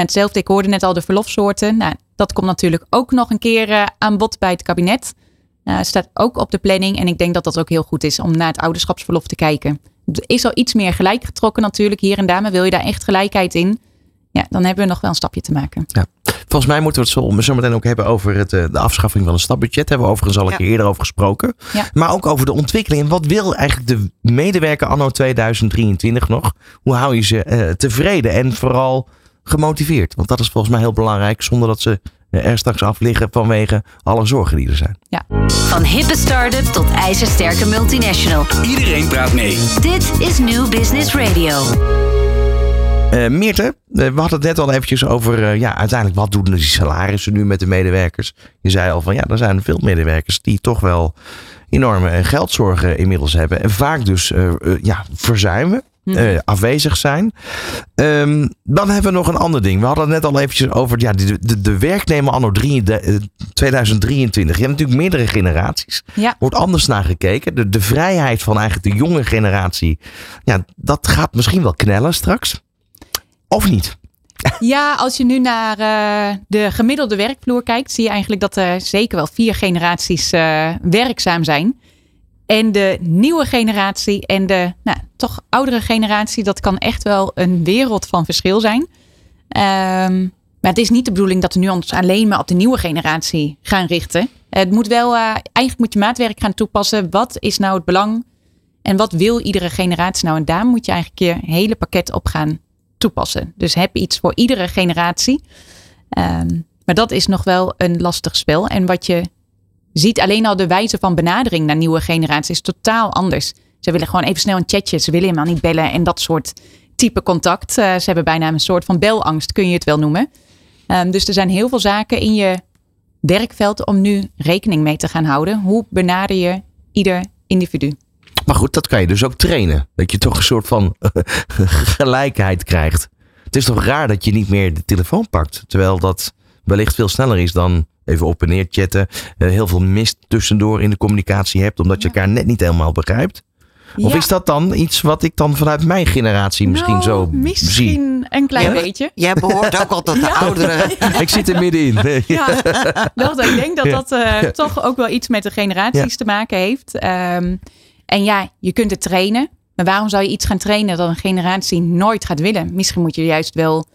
[SPEAKER 4] hetzelfde, ik hoorde net al de verlofsoorten. Nou, dat komt natuurlijk ook nog een keer aan bod bij het kabinet. Het staat ook op de planning. En ik denk dat dat ook heel goed is om naar het ouderschapsverlof te kijken. Er is al iets meer gelijk getrokken natuurlijk hier en daar. Maar wil je daar echt gelijkheid in? Ja, dan hebben we nog wel een stapje te maken.
[SPEAKER 2] Volgens mij moeten we het zo, zo meteen ook hebben over het, eh, de afschaffing van een stapbudget. Hebben we overigens al een
[SPEAKER 3] Ja.
[SPEAKER 2] keer eerder over gesproken.
[SPEAKER 4] Ja.
[SPEAKER 2] Maar ook over de ontwikkeling. En wat wil eigenlijk de medewerker anno 2023 nog? Hoe hou je ze eh, tevreden en vooral gemotiveerd? Want dat is volgens mij heel belangrijk. Zonder dat ze er straks af liggen vanwege alle zorgen die er zijn.
[SPEAKER 5] Van hippe start-up tot ijzersterke multinational.
[SPEAKER 1] Iedereen praat mee.
[SPEAKER 5] Dit is New Business Radio.
[SPEAKER 2] Eh Meerte, eh, we hadden het net al eventjes over, eh, ja, uiteindelijk wat doen die salarissen nu met de medewerkers? Je zei al van, ja, er zijn veel medewerkers die toch wel enorme eh, geldzorgen inmiddels hebben. En vaak dus, eh, eh, ja, verzuimen, eh, afwezig zijn. Ehm, dan hebben we nog een ander ding. We hadden het net al eventjes over, ja, de, de, de werknemer anno drie- de, eh, 2023. Je hebt natuurlijk meerdere generaties.
[SPEAKER 4] Ja.
[SPEAKER 2] Wordt anders naar gekeken. De, de vrijheid van eigenlijk de jonge generatie, ja, dat gaat misschien wel knellen straks. Of niet?
[SPEAKER 4] Ja, als je nu naar eh, de gemiddelde werkvloer kijkt, zie je eigenlijk dat er zeker wel vier generaties werkzaam zijn. En de nieuwe generatie en de nou, toch oudere generatie, dat kan echt wel een wereld van verschil zijn. Ehm, maar het is niet de bedoeling dat we nu ons alleen maar op de nieuwe generatie gaan richten. Het moet wel, eh, eigenlijk moet je maatwerk gaan toepassen. Wat is nou het belang en wat wil iedere generatie nou? En daar moet je eigenlijk je hele pakket op gaan toepassen. Dus heb iets voor iedere generatie. Ehm, maar dat is nog wel een lastig spel. En wat je ziet, alleen al de wijze van benadering naar nieuwe generaties totaal anders. Ze willen gewoon even snel een chatje. Ze willen helemaal niet bellen en dat soort type contact. Eh, ze hebben bijna een soort van belangst, kun je het wel noemen. Ehm, dus er zijn heel veel zaken in je werkveld om nu rekening mee te gaan houden. Hoe benader je ieder individu?
[SPEAKER 2] Maar goed, dat kan je dus ook trainen. Dat je toch een soort van gelijkheid krijgt. Het is toch raar dat je niet meer de telefoon pakt. Terwijl dat wellicht veel sneller is dan even op en neer chatten. eh, heel veel mist tussendoor in de communicatie hebt. Omdat je elkaar net niet helemaal begrijpt. Of
[SPEAKER 4] Ja.
[SPEAKER 2] is dat dan iets wat ik dan vanuit mijn generatie misschien
[SPEAKER 4] Nou,
[SPEAKER 2] zo zie?
[SPEAKER 4] Misschien een klein
[SPEAKER 3] Ja.
[SPEAKER 4] beetje.
[SPEAKER 3] Jij behoort ook al tot de
[SPEAKER 4] Ja.
[SPEAKER 3] ouderen.
[SPEAKER 2] Ik zit er middenin.
[SPEAKER 4] Ja, dat, ik denk dat dat eh, toch ook wel iets met de generaties
[SPEAKER 2] Ja.
[SPEAKER 4] te maken heeft. Ehm, en ja, je kunt het trainen. Maar waarom zou je iets gaan trainen dat een generatie nooit gaat willen? Misschien moet je juist wel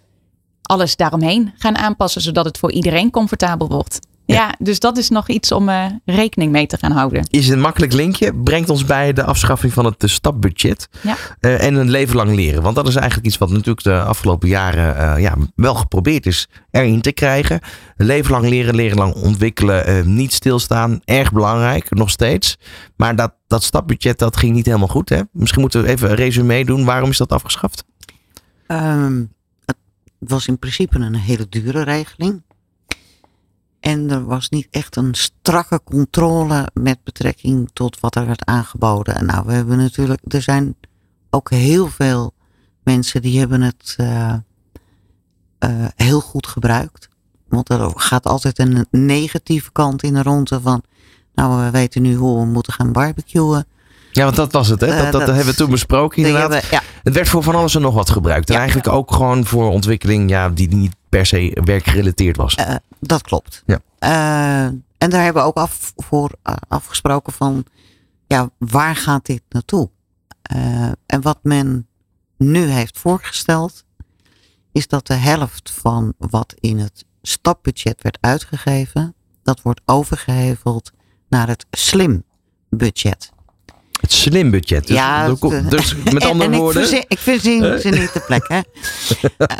[SPEAKER 4] alles daaromheen gaan aanpassen, zodat het voor iedereen comfortabel wordt. Ja, dus dat is nog iets om eh, rekening mee te gaan houden.
[SPEAKER 2] Is een makkelijk linkje. Brengt ons bij de afschaffing van het eh, stapbudget.
[SPEAKER 4] Ja.
[SPEAKER 2] Eh, en een leven lang leren. Want dat is eigenlijk iets wat natuurlijk de afgelopen jaren eh, ja, wel geprobeerd is erin te krijgen. Leven lang leren, leren lang ontwikkelen. eh, niet stilstaan. Erg belangrijk, nog steeds. Maar dat, dat stapbudget dat ging niet helemaal goed. Hè? Misschien moeten we even een resume doen. Waarom is dat afgeschaft?
[SPEAKER 3] Ehm, het was in principe een hele dure regeling. En er was niet echt een strakke controle met betrekking tot wat er werd aangeboden. En nou, we hebben natuurlijk, er zijn ook heel veel mensen die hebben het eh, eh, heel goed gebruikt. Want er gaat altijd een negatieve kant in de ronde van, nou, we weten nu hoe we moeten gaan barbecuen.
[SPEAKER 2] Ja, want dat was het. Hè? Dat,
[SPEAKER 3] Eh,
[SPEAKER 2] dat,
[SPEAKER 3] dat-
[SPEAKER 2] hebben we toen besproken inderdaad.
[SPEAKER 3] hebben- ja,
[SPEAKER 2] Het werd voor van alles en nog wat gebruikt. En
[SPEAKER 3] Ja.
[SPEAKER 2] eigenlijk ook gewoon voor ontwikkeling ja, die niet per se werkgerelateerd was.
[SPEAKER 3] Eh, dat klopt.
[SPEAKER 2] Ja.
[SPEAKER 3] Eh, en daar hebben we ook af, voor afgesproken van, ja, waar gaat dit naartoe? En wat men nu heeft voorgesteld, is dat de helft van wat in het stapbudget werd uitgegeven, dat wordt overgeheveld naar het slim budget.
[SPEAKER 2] Het slim budget. Dus,
[SPEAKER 3] Ja, het-
[SPEAKER 2] dus met
[SPEAKER 3] En-
[SPEAKER 2] andere
[SPEAKER 3] en
[SPEAKER 2] woorden.
[SPEAKER 3] Ik verzin, ik verzin ze niet te plek, hè. Eh,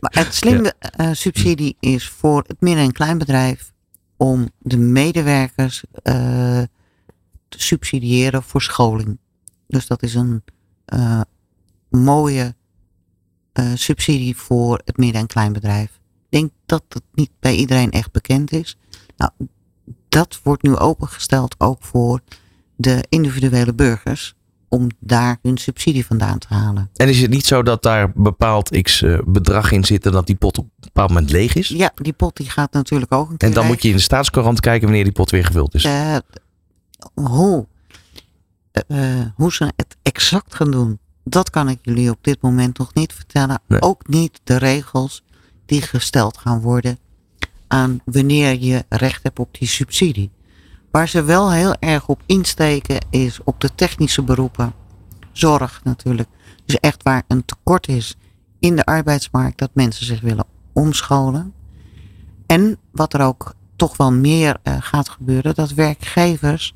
[SPEAKER 3] maar het slimme eh, subsidie is voor het midden- en kleinbedrijf om de medewerkers eh, te subsidiëren voor scholing. Dus dat is een eh, mooie eh, subsidie voor het midden- en kleinbedrijf. Ik denk dat het niet bij iedereen echt bekend is. Nou, dat wordt nu opengesteld ook voor de individuele burgers om daar hun subsidie vandaan te halen.
[SPEAKER 2] En is het niet zo dat daar bepaald x eh, bedrag in zit en dat die pot op een bepaald moment leeg is?
[SPEAKER 3] Ja, die pot die gaat natuurlijk ook een keer
[SPEAKER 2] En dan
[SPEAKER 3] leeg.
[SPEAKER 2] moet je in de staatscourant kijken wanneer die pot weer gevuld is.
[SPEAKER 3] Eh, hoe, eh, hoe ze het exact gaan doen, dat kan ik jullie op dit moment nog niet vertellen.
[SPEAKER 2] Nee.
[SPEAKER 3] Ook niet de regels die gesteld gaan worden aan wanneer je recht hebt op die subsidie. Waar ze wel heel erg op insteken is op de technische beroepen. Zorg natuurlijk. Dus echt waar een tekort is in de arbeidsmarkt dat mensen zich willen omscholen. En wat er ook toch wel meer eh, gaat gebeuren, dat werkgevers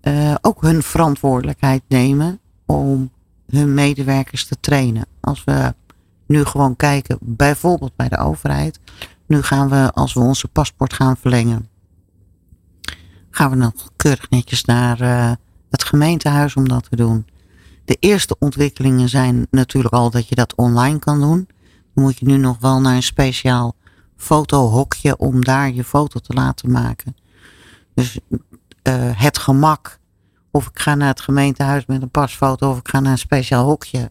[SPEAKER 3] eh, ook hun verantwoordelijkheid nemen om hun medewerkers te trainen. Als we nu gewoon kijken, bijvoorbeeld bij de overheid, nu gaan we, als we onze paspoort gaan verlengen, gaan we nog keurig netjes naar eh, het gemeentehuis om dat te doen. De eerste ontwikkelingen zijn natuurlijk al dat je dat online kan doen. Dan moet je nu nog wel naar een speciaal fotohokje om daar je foto te laten maken. Dus eh, het gemak, of ik ga naar het gemeentehuis met een pasfoto of ik ga naar een speciaal hokje,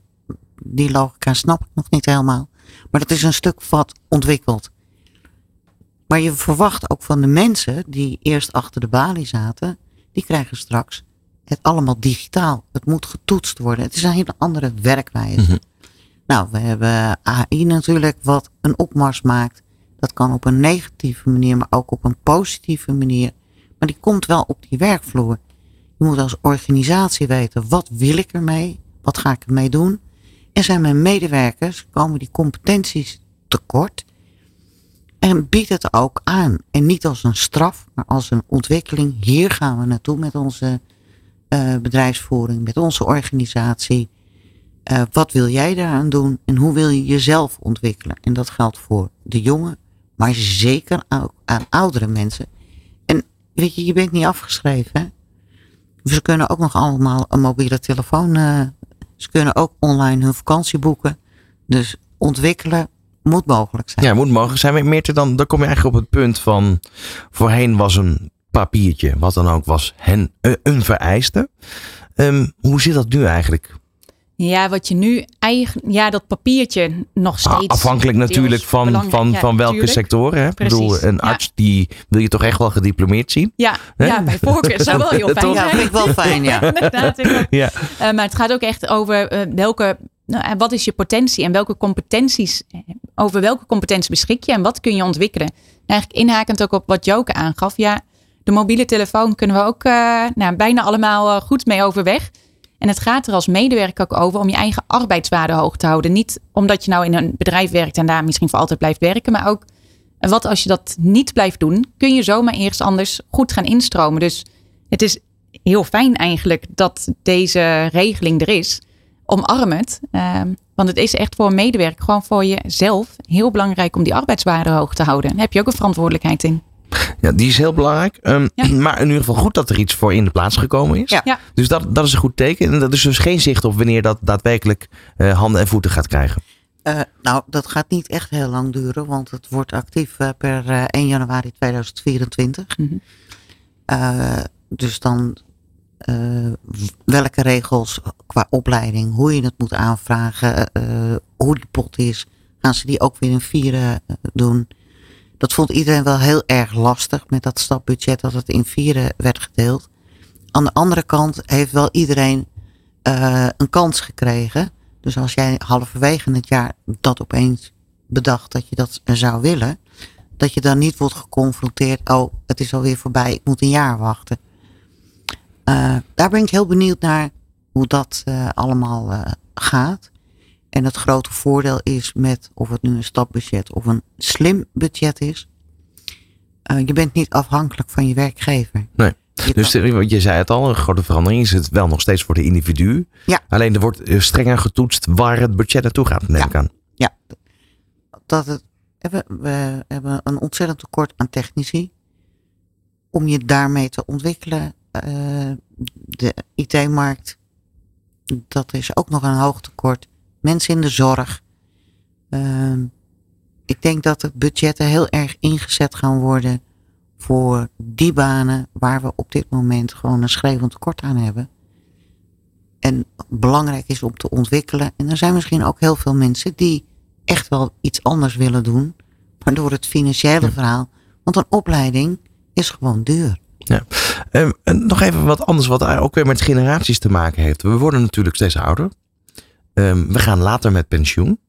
[SPEAKER 3] die logica snap ik nog niet helemaal. Maar dat is een stuk wat ontwikkeld. Maar je verwacht ook van de mensen die eerst achter de balie zaten, die krijgen straks het allemaal digitaal. Het moet getoetst worden. Het is een hele andere werkwijze. Nou, we hebben AI natuurlijk, wat een opmars maakt. Dat kan op een negatieve manier, maar ook op een positieve manier. Maar die komt wel op die werkvloer. Je moet als organisatie weten, wat wil ik ermee? Wat ga ik ermee doen? En zijn mijn medewerkers, komen die competenties tekort? En bied het ook aan. En niet als een straf, maar als een ontwikkeling. Hier gaan we naartoe met onze eh, bedrijfsvoering, met onze organisatie. Eh, wat wil jij daaraan doen en hoe wil je jezelf ontwikkelen? En dat geldt voor de jongen, maar zeker ook aan oudere mensen. En weet je, je bent niet afgeschreven. Hè? Ze kunnen ook nog allemaal een mobiele telefoon. eh, ze kunnen ook online hun vakantie boeken. Dus ontwikkelen moet mogelijk zijn.
[SPEAKER 2] Ja, moet mogelijk zijn. Meerte, dan, dan kom je eigenlijk op het punt van... Voorheen was een papiertje, wat dan ook was, hen, eh, een vereiste. Ehm, hoe zit dat nu eigenlijk?
[SPEAKER 4] Ja, wat je nu eigenlijk, ja, dat papiertje nog
[SPEAKER 2] Ah,
[SPEAKER 4] steeds.
[SPEAKER 2] Afhankelijk natuurlijk van,
[SPEAKER 4] belangrijk.
[SPEAKER 2] van,
[SPEAKER 4] Ja,
[SPEAKER 2] van welke
[SPEAKER 4] tuurlijk.
[SPEAKER 2] sectoren. Hè? Ik
[SPEAKER 4] Precies,
[SPEAKER 2] bedoel, een
[SPEAKER 4] ja.
[SPEAKER 2] arts die wil je toch echt wel gediplomeerd zien?
[SPEAKER 4] Ja, ja, bij voorkeur zou wel heel fijn
[SPEAKER 2] Toch?
[SPEAKER 3] Ja,
[SPEAKER 4] zijn.
[SPEAKER 3] vind ik wel fijn, ja.
[SPEAKER 4] Inderdaad, ik ook.
[SPEAKER 2] Ja.
[SPEAKER 4] Eh, maar het gaat ook echt over eh, welke, nou, en wat is je potentie en welke competenties, eh, over welke competenties beschik je en wat kun je ontwikkelen. En eigenlijk inhakend ook op wat Joke aangaf. Ja, de mobiele telefoon kunnen we ook eh, nou, bijna allemaal eh, goed mee overweg. En het gaat er als medewerker ook over om je eigen arbeidswaarde hoog te houden. Niet omdat je nou in een bedrijf werkt en daar misschien voor altijd blijft werken, maar ook wat als je dat niet blijft doen, kun je zomaar eerst anders goed gaan instromen. Dus het is heel fijn eigenlijk dat deze regeling er is. Omarm het. Ehm, want het is echt voor een medewerker, gewoon voor jezelf, heel belangrijk om die arbeidswaarde hoog te houden. Daar heb je ook een verantwoordelijkheid in.
[SPEAKER 2] Ja, die is heel belangrijk. Ehm,
[SPEAKER 4] Ja.
[SPEAKER 2] Maar in ieder geval goed dat er iets voor in de plaats gekomen is.
[SPEAKER 3] Ja.
[SPEAKER 4] Ja.
[SPEAKER 2] Dus dat, dat is een goed teken. En dat is dus geen zicht op wanneer dat daadwerkelijk eh, handen en voeten gaat krijgen.
[SPEAKER 3] Eh, nou, dat gaat niet echt heel lang duren, want het wordt actief eh, per eh, 1 januari 2024.
[SPEAKER 4] Mhm.
[SPEAKER 3] Eh, dus dan eh, welke regels qua opleiding, hoe je het moet aanvragen, eh, hoe die pot is, gaan ze die ook weer in vieren eh, doen. Dat vond iedereen wel heel erg lastig met dat stapbudget dat het in vieren werd gedeeld. Aan de andere kant heeft wel iedereen een kans gekregen. Dus als jij halverwege het jaar dat opeens bedacht dat je dat zou willen, dat je dan niet wordt geconfronteerd. Oh, het is alweer voorbij, ik moet een jaar wachten. Eh, daar ben ik heel benieuwd naar hoe dat eh, allemaal eh, gaat. En het grote voordeel is met of het nu een stapbudget of een slim budget is. je bent niet afhankelijk van je werkgever.
[SPEAKER 2] Nee.
[SPEAKER 3] Je
[SPEAKER 2] Dus
[SPEAKER 3] kan-
[SPEAKER 2] eh, je zei het al, een grote verandering is het wel nog steeds voor de individu.
[SPEAKER 3] Ja.
[SPEAKER 2] Alleen er wordt strenger getoetst waar het budget naartoe gaat, neem
[SPEAKER 3] Ja.
[SPEAKER 2] ik aan.
[SPEAKER 3] Ja, dat het, we hebben een ontzettend tekort aan technici. Om je daarmee te ontwikkelen. Eh, de IT-markt, dat is ook nog een hoog tekort. Mensen in de zorg. Ehm, ik denk dat de budgetten heel erg ingezet gaan worden voor die banen waar we op dit moment gewoon een schreeuwend tekort aan hebben. En belangrijk is om te ontwikkelen. En er zijn misschien ook heel veel mensen die echt wel iets anders willen doen. Maar door het financiële verhaal. Want een opleiding is gewoon duur.
[SPEAKER 2] Ehm, en nog even wat anders, wat ook weer met generaties te maken heeft. We worden natuurlijk steeds ouder. Ehm, we gaan later met pensioen.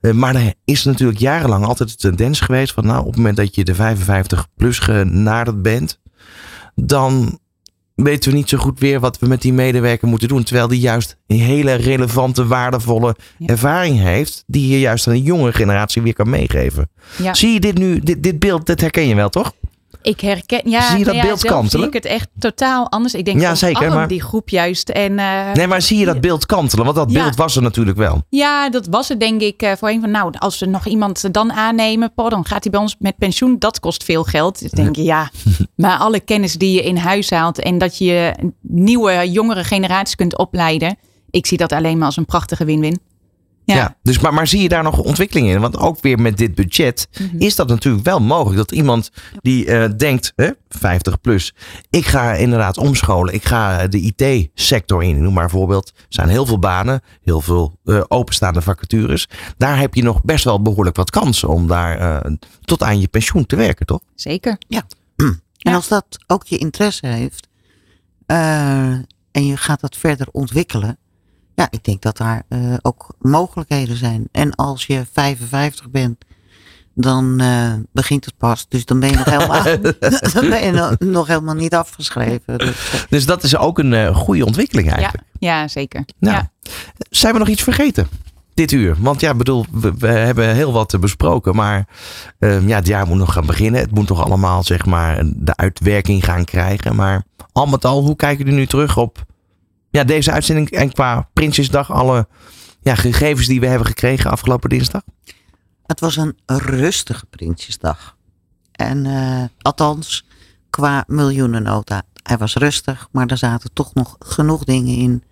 [SPEAKER 2] Eh, maar er is natuurlijk jarenlang altijd de tendens geweest van, nou, op het moment dat je de 55 plus genaderd bent, dan weten we niet zo goed weer wat we met die medewerker moeten doen. Terwijl die juist een hele relevante, waardevolle
[SPEAKER 4] Ja.
[SPEAKER 2] ervaring heeft, die je juist aan de jonge generatie weer kan meegeven.
[SPEAKER 4] Ja.
[SPEAKER 2] Zie je dit nu, dit, dit beeld, dat herken je wel, toch?
[SPEAKER 4] Ik herken, ja,
[SPEAKER 2] Zie je dat
[SPEAKER 4] nou ja,
[SPEAKER 2] beeld kantelen?
[SPEAKER 4] zie ik het echt totaal anders. Ik denk,
[SPEAKER 2] Ja, zeker, maar-
[SPEAKER 4] die groep juist. En, eh,
[SPEAKER 2] Nee, maar zie je dat beeld kantelen? Want dat
[SPEAKER 4] Ja.
[SPEAKER 2] beeld was er natuurlijk wel.
[SPEAKER 4] Ja, dat was het denk ik eh, voorheen van nou, als we nog iemand dan aannemen, poh, dan gaat hij bij ons met pensioen. Dat kost veel geld. Dus denk je ja, maar alle kennis die je in huis haalt en dat je nieuwe, jongere generatie kunt opleiden. Ik zie dat alleen maar als een prachtige win-win.
[SPEAKER 2] Ja.
[SPEAKER 4] Ja.
[SPEAKER 2] dus, maar, maar zie je daar nog ontwikkeling in? Want ook weer met dit budget
[SPEAKER 4] Mhm.
[SPEAKER 2] is dat natuurlijk wel mogelijk. Dat iemand die eh, denkt, hè, 50 plus, ik ga inderdaad omscholen. Ik ga de IT-sector in. Noem maar een voorbeeld. Er zijn heel veel banen, heel veel eh, openstaande vacatures. Daar heb je nog best wel behoorlijk wat kansen om daar eh, tot aan je pensioen te werken, toch?
[SPEAKER 4] Zeker.
[SPEAKER 3] En
[SPEAKER 4] Ja.
[SPEAKER 3] als dat ook je interesse heeft. eh, en je gaat dat verder ontwikkelen. Ja, ik denk dat daar eh, ook mogelijkheden zijn. En als je 55 bent. Dan eh, begint het pas. Dus dan ben je nog helemaal, dan ben je nog, helemaal niet afgeschreven. Dus,
[SPEAKER 2] dat is ook een eh, goede ontwikkeling eigenlijk.
[SPEAKER 4] ja, zeker.
[SPEAKER 2] Nou,
[SPEAKER 4] Ja.
[SPEAKER 2] Zijn we nog iets vergeten? Dit uur. Want ja, bedoel, we, we hebben heel wat besproken. Maar ehm, ja, het jaar moet nog gaan beginnen. Het moet toch allemaal, zeg maar, de uitwerking gaan krijgen. Maar al met al, hoe kijken jullie nu terug op ja, deze uitzending? En qua Prinsjesdag, alle ja, gegevens die we hebben gekregen afgelopen dinsdag?
[SPEAKER 3] Het was een rustige Prinsjesdag. En eh, althans, qua miljoenennota. Hij was rustig, maar er zaten toch nog genoeg dingen in.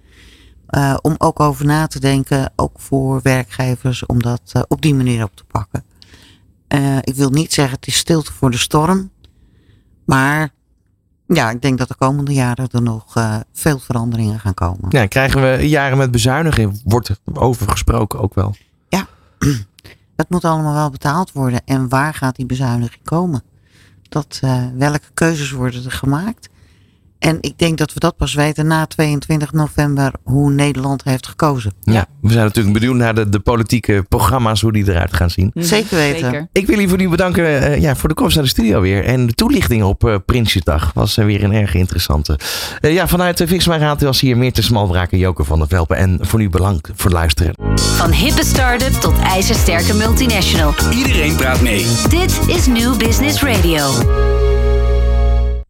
[SPEAKER 3] eh, om ook over na te denken, ook voor werkgevers, om dat eh, op die manier op te pakken. Ik wil niet zeggen het is stilte voor de storm. Maar ja, ik denk dat de komende jaren er nog eh, veel veranderingen gaan komen.
[SPEAKER 2] Ja, krijgen we jaren met bezuiniging? Wordt er over gesproken ook wel.
[SPEAKER 3] Het moet allemaal wel betaald worden. En waar gaat die bezuiniging komen? Dat, eh, welke keuzes worden er gemaakt? En ik denk dat we dat pas weten na 22 november hoe Nederland heeft gekozen.
[SPEAKER 2] Ja, we zijn natuurlijk benieuwd naar de, de politieke programma's, hoe die eruit gaan zien.
[SPEAKER 3] Zeker weten.
[SPEAKER 4] Zeker.
[SPEAKER 2] Ik wil jullie voor nu bedanken eh, ja, voor de komst naar de studio weer. En de toelichting op eh, Prinsjesdag was eh, weer een erg interessante. Eh, ja, vanuit uh, Fix My Raad was hier meer te Smalbraak en Joker van der Velpen. En voor nu bedankt voor het luisteren.
[SPEAKER 5] Van hippe start-up tot ijzersterke multinational.
[SPEAKER 1] Iedereen praat mee.
[SPEAKER 5] Dit is New Business Radio.